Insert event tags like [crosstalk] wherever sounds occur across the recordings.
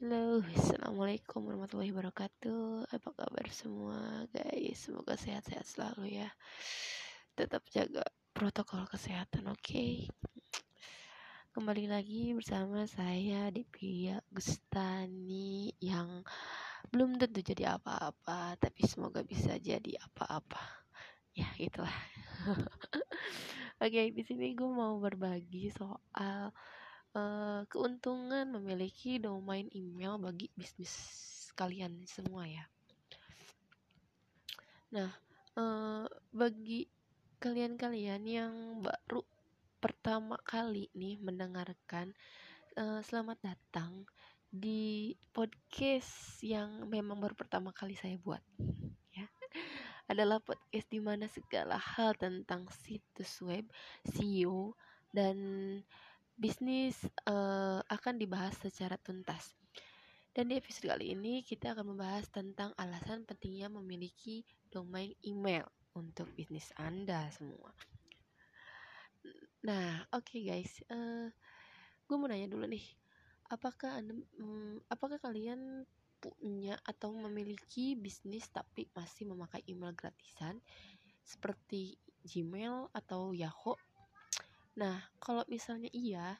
Halo, assalamualaikum warahmatullahi wabarakatuh. Apa kabar semua, guys? Semoga sehat-sehat selalu ya. Tetap jaga protokol kesehatan, oke? Okay? Kembali lagi bersama saya Devia Gustani yang belum tentu jadi apa-apa, tapi semoga bisa jadi apa-apa. Ya, gitulah. [laughs] oke, okay, di sini gue mau berbagi soal uh, keuntungan memiliki domain email bagi bisnis kalian semua ya. Nah, uh, bagi kalian-kalian yang baru pertama kali nih mendengarkan, uh, selamat datang di podcast yang memang baru pertama kali saya buat. Ya, adalah podcast di mana segala hal tentang situs web, SEO dan bisnis uh, akan dibahas secara tuntas. Dan di episode kali ini kita akan membahas tentang alasan pentingnya memiliki domain email untuk bisnis Anda semua. Nah, oke okay guys, uh, gue mau nanya dulu nih, apakah anda, um, apakah kalian punya atau memiliki bisnis tapi masih memakai email gratisan seperti Gmail atau Yahoo Nah, kalau misalnya iya,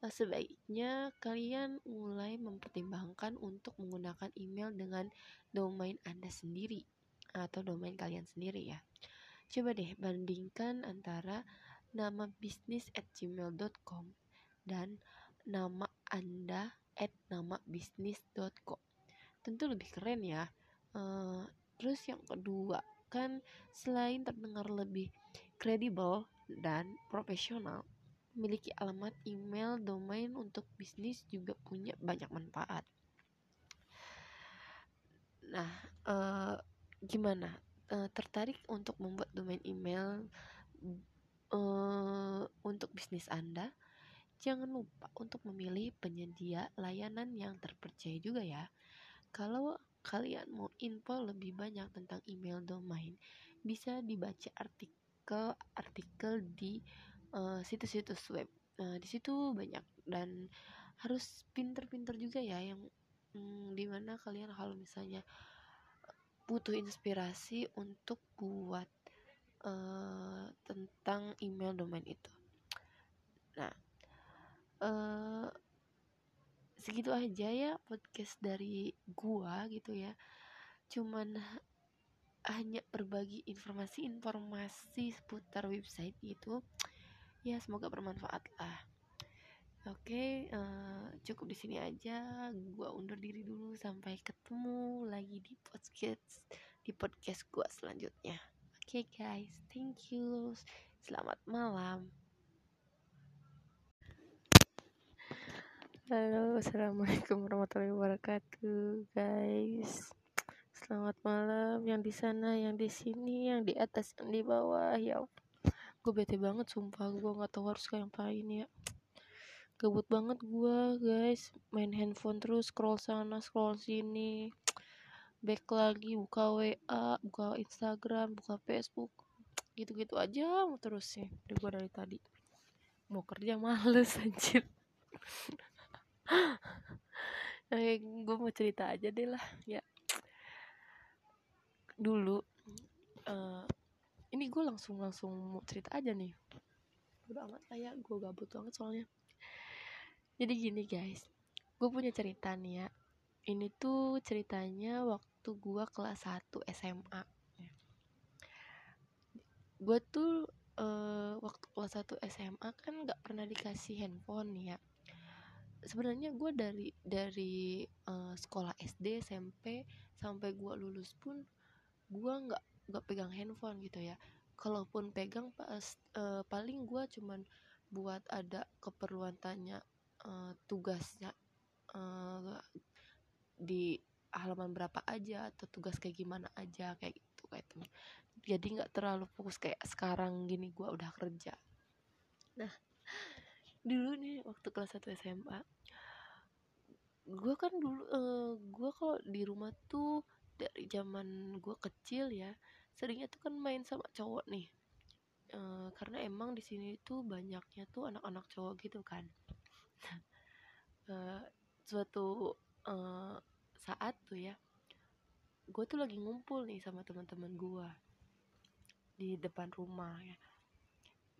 eh, sebaiknya kalian mulai mempertimbangkan untuk menggunakan email dengan domain Anda sendiri atau domain kalian sendiri ya. Coba deh bandingkan antara nama bisnis at gmail.com dan nama Anda at nama bisnis.com. Tentu lebih keren ya. Uh, terus yang kedua kan selain terdengar lebih kredibel dan profesional, memiliki alamat email domain untuk bisnis juga punya banyak manfaat. Nah, uh, gimana? Uh, tertarik untuk membuat domain email uh, untuk bisnis Anda? Jangan lupa untuk memilih penyedia layanan yang terpercaya juga ya. Kalau kalian mau info lebih banyak tentang email domain, bisa dibaca artikel artikel-artikel di uh, situs-situs web. Nah, di situ banyak dan harus pinter-pinter juga ya yang hmm, di mana kalian kalau misalnya butuh inspirasi untuk buat uh, tentang email domain itu. Nah, uh, segitu aja ya podcast dari gua gitu ya. Cuman hanya berbagi informasi-informasi seputar website itu ya semoga bermanfaat lah. Oke uh, cukup di sini aja. Gua undur diri dulu sampai ketemu lagi di podcast di podcast gua selanjutnya. Oke okay, guys thank you. Selamat malam. Halo, assalamualaikum warahmatullahi wabarakatuh, guys. Selamat malam yang di sana, yang di sini, yang di atas, yang di bawah. Ya, gue bete banget sumpah. Gue nggak tahu harus kayak ngapain ya. Gabut banget gue guys. Main handphone terus, scroll sana, scroll sini. Back lagi, buka WA, buka Instagram, buka Facebook. Gitu-gitu aja mau terus sih. Udah gue dari tadi. Mau kerja males [laughs] anjir. Oke, gue mau cerita aja deh lah ya dulu uh, ini gue langsung langsung mau cerita aja nih. Udah amat kayak gue gabut banget soalnya. Jadi gini guys. Gue punya cerita nih ya. Ini tuh ceritanya waktu gue kelas 1 SMA gue tuh uh, waktu kelas 1 SMA kan nggak pernah dikasih handphone ya. Sebenarnya gue dari dari uh, sekolah SD SMP sampai gue lulus pun gue nggak nggak pegang handphone gitu ya. Kalaupun pegang pas uh, paling gue cuman buat ada keperluan tanya uh, tugasnya uh, di halaman berapa aja atau tugas kayak gimana aja kayak gitu kayak itu jadi nggak terlalu fokus kayak sekarang gini gue udah kerja. Nah [laughs] dulu nih waktu kelas 1 SMA gue kan dulu uh, gue kalau di rumah tuh dari zaman gue kecil ya seringnya tuh kan main sama cowok nih. E, karena emang di sini tuh banyaknya tuh anak-anak cowok gitu kan. [laughs] E, suatu uh, saat tuh ya gue tuh lagi ngumpul nih sama teman-teman gue di depan rumah ya.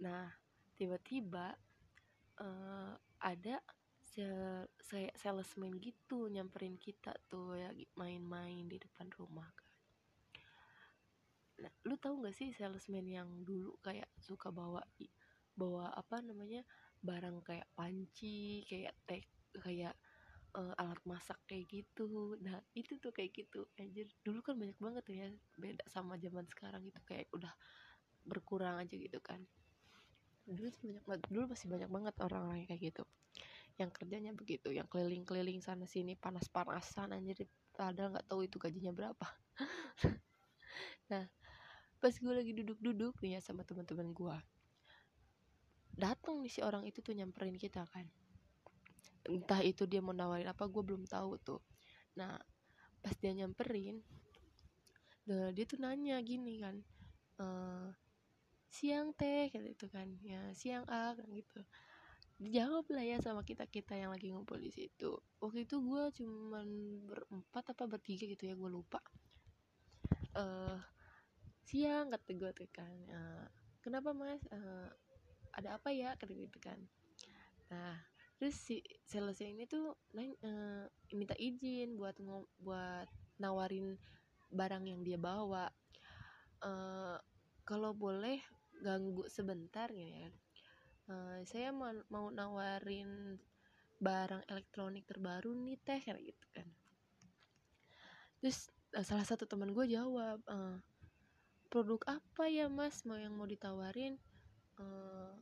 Nah tiba-tiba uh, ada salesman gitu nyamperin kita tuh ya main-main di depan rumah kan. Nah lu tahu nggak sih salesman yang dulu kayak suka bawa bawa apa namanya barang kayak panci kayak tek kayak uh, alat masak kayak gitu. Nah itu tuh kayak gitu. Anjir dulu kan banyak banget tuh ya beda sama zaman sekarang itu kayak udah berkurang aja gitu kan. Dulu banyak banget dulu masih banyak banget orang-orang kayak gitu yang kerjanya begitu yang keliling-keliling sana sini panas-panasan anjir padahal nggak tahu itu gajinya berapa. [laughs] Nah pas gue lagi duduk-duduk nih ya sama teman-teman gue datang nih si orang itu tuh nyamperin kita kan. Entah itu dia mau nawarin apa gue belum tahu tuh. Nah pas dia nyamperin dia tuh nanya gini kan e, siang teh gitu kan ya siang ah kan gitu dijawab lah ya sama kita kita yang lagi ngumpul di situ. Waktu itu gue cuman berempat apa bertiga gitu ya gue lupa. Uh, siang kata gue tuh kan uh, kenapa mas? Uh, ada apa ya? kata gitu kan. Nah terus si sales ini tuh nanya, uh, minta izin buat buat nawarin barang yang dia bawa. Uh, kalau boleh ganggu sebentar gitu ya uh, saya mau, mau nawarin barang elektronik terbaru nih teh kayak gitu kan. Terus uh, salah satu teman gue jawab uh, produk apa ya mas mau yang mau ditawarin? Uh,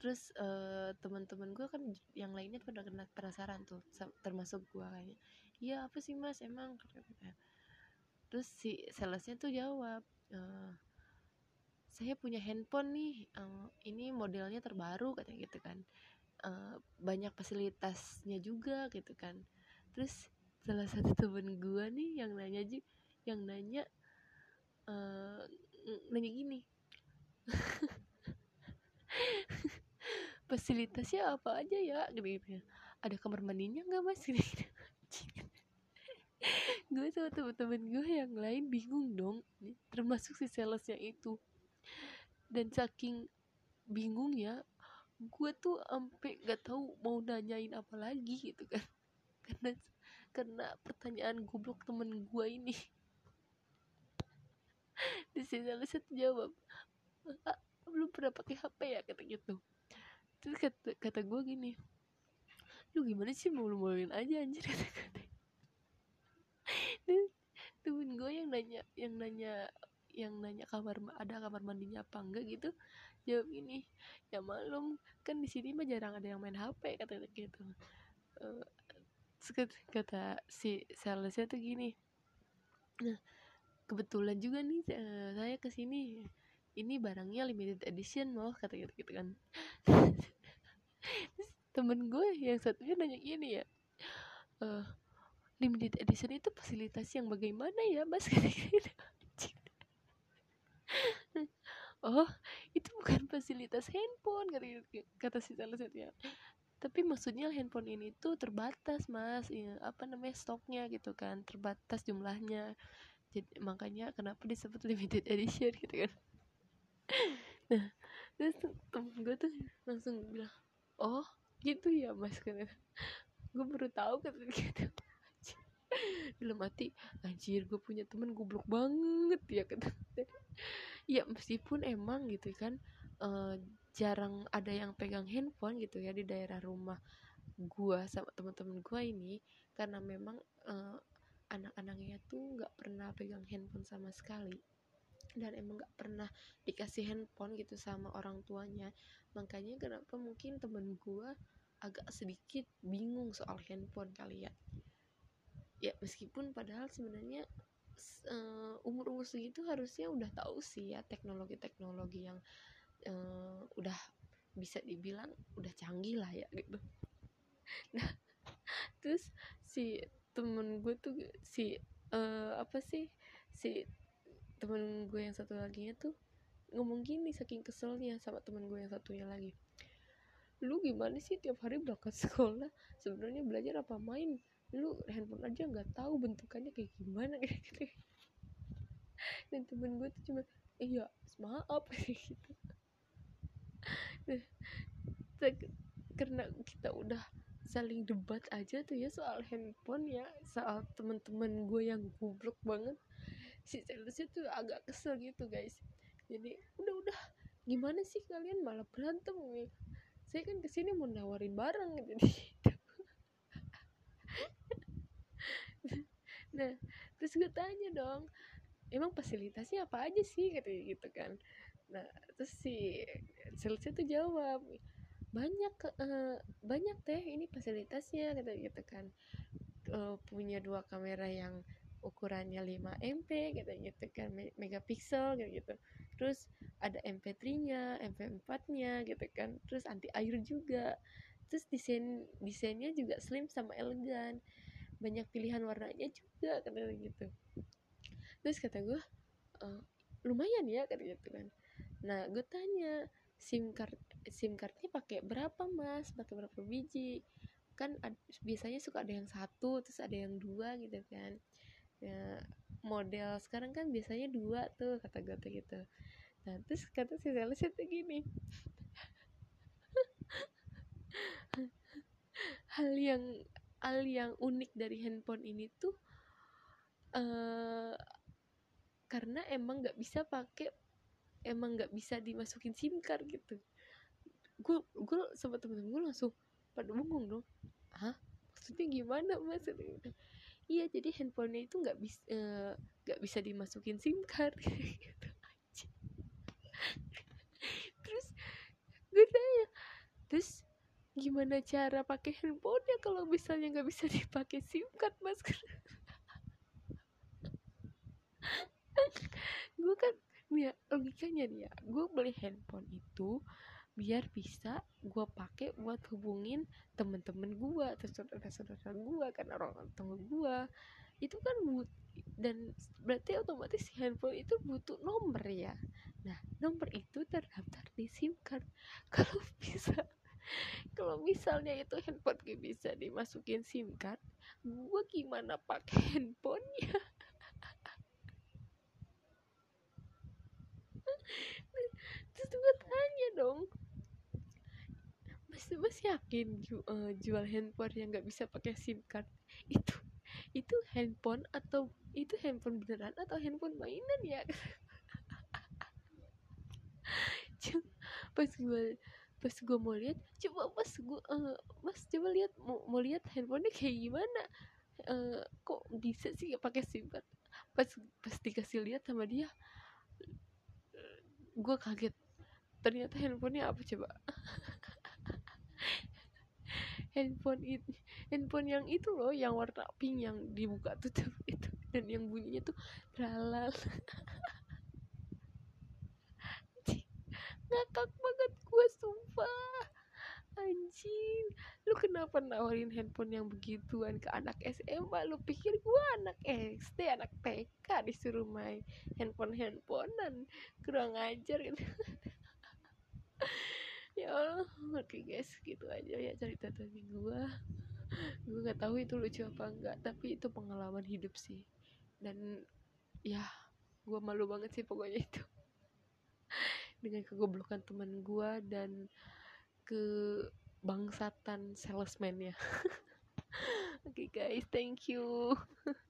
terus uh, teman-teman gue kan yang lainnya pada kena penasaran tuh termasuk gue kayaknya. Iya apa sih mas? Emang? Terus si salesnya tuh jawab uh, saya punya handphone nih uh, ini modelnya terbaru katanya gitu kan. Uh, banyak fasilitasnya juga gitu kan. Terus salah satu temen gue nih yang nanya aja yang nanya uh, nanya gini. [laughs] Fasilitasnya apa aja ya? Gitu, ya. Ada kamar mandinya nggak mas? [laughs] Gitu, gue sama temen-temen gue yang lain bingung dong. Termasuk si salesnya itu dan saking bingung ya gue tuh sampai nggak tahu mau nanyain apa lagi gitu kan. [laughs] Karena karena pertanyaan goblok temen gue ini. [laughs] Di sini salesnya jawab. Belum pernah pakai HP ya? kata gitu. Terus kata, kata gue gini lu gimana sih mau maluin aja anjir? [laughs] kata kata temen gue yang nanya yang nanya yang nanya kamar ada kamar mandinya apa enggak gitu jawab gini ya malum kan di sini mah jarang ada yang main HP kata gitu. Uh, kata, kata si salesnya tuh gini nah kebetulan juga nih uh, saya ke sini ini barangnya limited edition loh kata gitu, gitu kan. [laughs] Temen gue yang satunya nanya gini ya uh, limited edition itu fasilitas yang bagaimana ya mas? [laughs] Gitu. Oh itu bukan fasilitas handphone kata, kata si salesnya tapi maksudnya handphone ini tuh terbatas mas ya, apa namanya stoknya gitu kan terbatas jumlahnya. Jadi makanya kenapa disebut limited edition gitu kan. Nah terus temen gue tuh langsung bilang oh gitu ya mas kan gue baru tahu kan gitu dalam hati anjir gue punya temen goblok banget ya kata ya meskipun emang gitu kan uh, jarang ada yang pegang handphone gitu ya di daerah rumah gue sama teman-teman gue ini karena memang uh, anak-anaknya tuh nggak pernah pegang handphone sama sekali. Dan emang gak pernah dikasih handphone gitu sama orang tuanya. Makanya kenapa mungkin temen gue agak sedikit bingung soal handphone kali ya ya meskipun padahal sebenarnya uh, umur-umur segitu harusnya udah tahu sih ya teknologi-teknologi yang uh, udah bisa dibilang udah canggih lah ya gitu. [laughs] Nah terus si temen gue tuh si uh, apa sih si temen gue yang satu lagi tuh ngomong gini saking keselnya sama temen gue yang satunya lagi. Lu gimana sih tiap hari berangkat [laughs] sekolah? Sebenarnya belajar apa main lu handphone aja nggak tahu bentukannya kayak gimana [laughs] gitu. Dan temen gue tuh cuma iya maaf [laughs] gitu. Nah, karena kita udah saling debat aja tuh ya soal handphone ya soal temen-temen gue yang goblok banget. Si salesnya tuh agak kesel gitu guys. Jadi udah udah gimana sih kalian malah berantem nih saya kan ke sini mau nawarin barang gitu [laughs] nah terus gue tanya dong emang fasilitasnya apa aja sih? Katanya gitu kan. Nah terus si salesnya tuh jawab banyak uh, banyak teh ini fasilitasnya kata gitu kan. Uh, punya dua kamera yang ukurannya 5 MP gitu gitu kan megapiksel gitu gitu. Terus ada MP3 nya MP4 nya gitu kan. Terus anti air juga. Terus desain desainnya juga slim sama elegan banyak pilihan warnanya juga kata gitu. Terus kata gue uh, lumayan ya kata gitu kan. Nah gue tanya sim card sim cardnya pakai berapa mas? Pakai berapa biji? Kan ad, biasanya suka ada yang satu terus ada yang dua gitu kan. Ya, model sekarang kan biasanya dua tuh kata gue tuh gitu. Nah terus kata si sales itu gini. [laughs] Hal yang hal yang unik dari handphone ini tuh uh, karena emang nggak bisa pakai emang nggak bisa dimasukin sim card gitu. Gue gue sama temen-temen gue langsung pada bengong dong. Hah? Maksudnya gimana mas? Iya jadi handphonenya itu nggak bisa eh, nggak uh, bisa dimasukin sim card. [laughs] Gitu terus gue tanya terus gimana cara pakai handphonenya kalau misalnya nggak bisa dipakai sim card mas? Gue kan ya logikanya nih ya. Gue beli handphone itu biar bisa gue pakai buat hubungin temen-temen gue atau saudara-saudara gue kan orang tua gue itu kan but dan berarti otomatis handphone itu butuh nomor ya. Nah nomor itu terdaftar di sim card. [laughs] Kalau bisa [laughs] kalau misalnya itu handphone gak bisa dimasukin sim card gue gimana pakai [laughs] handphonenya? [laughs] Terus gue tanya dong. Mas mas yakin ju, uh, jual handphone yang nggak bisa pakai sim card? Itu itu handphone atau itu handphone beneran atau handphone mainan ya? Pas gue pas gue mau lihat coba pas gue uh, mas coba lihat mau, mau lihat handphonenya kayak gimana? Uh, kok bisa sih pakai sim card? Pas pas dikasih lihat sama dia gue kaget. Ternyata handphonenya apa coba? [laughs] Handphone itu handphone yang itu loh yang warna pink yang dibuka tutup [laughs] itu dan yang bunyinya tuh tralal [laughs] ngakak banget gue sumpah. Anjing. Lu kenapa nawarin handphone yang begituan ke anak SMA lu pikir gue anak SD anak TK disuruh main handphone handphonean kurang ajar gitu. [laughs] Ya Allah oke guys gitu aja ya cerita tadi gue gue nggak tahu itu lucu apa enggak tapi itu pengalaman hidup sih. Dan ya gue malu banget sih pokoknya itu dengan kegoblokan teman gue dan ke bangsatan salesman ya [laughs] oke okay guys thank you [laughs]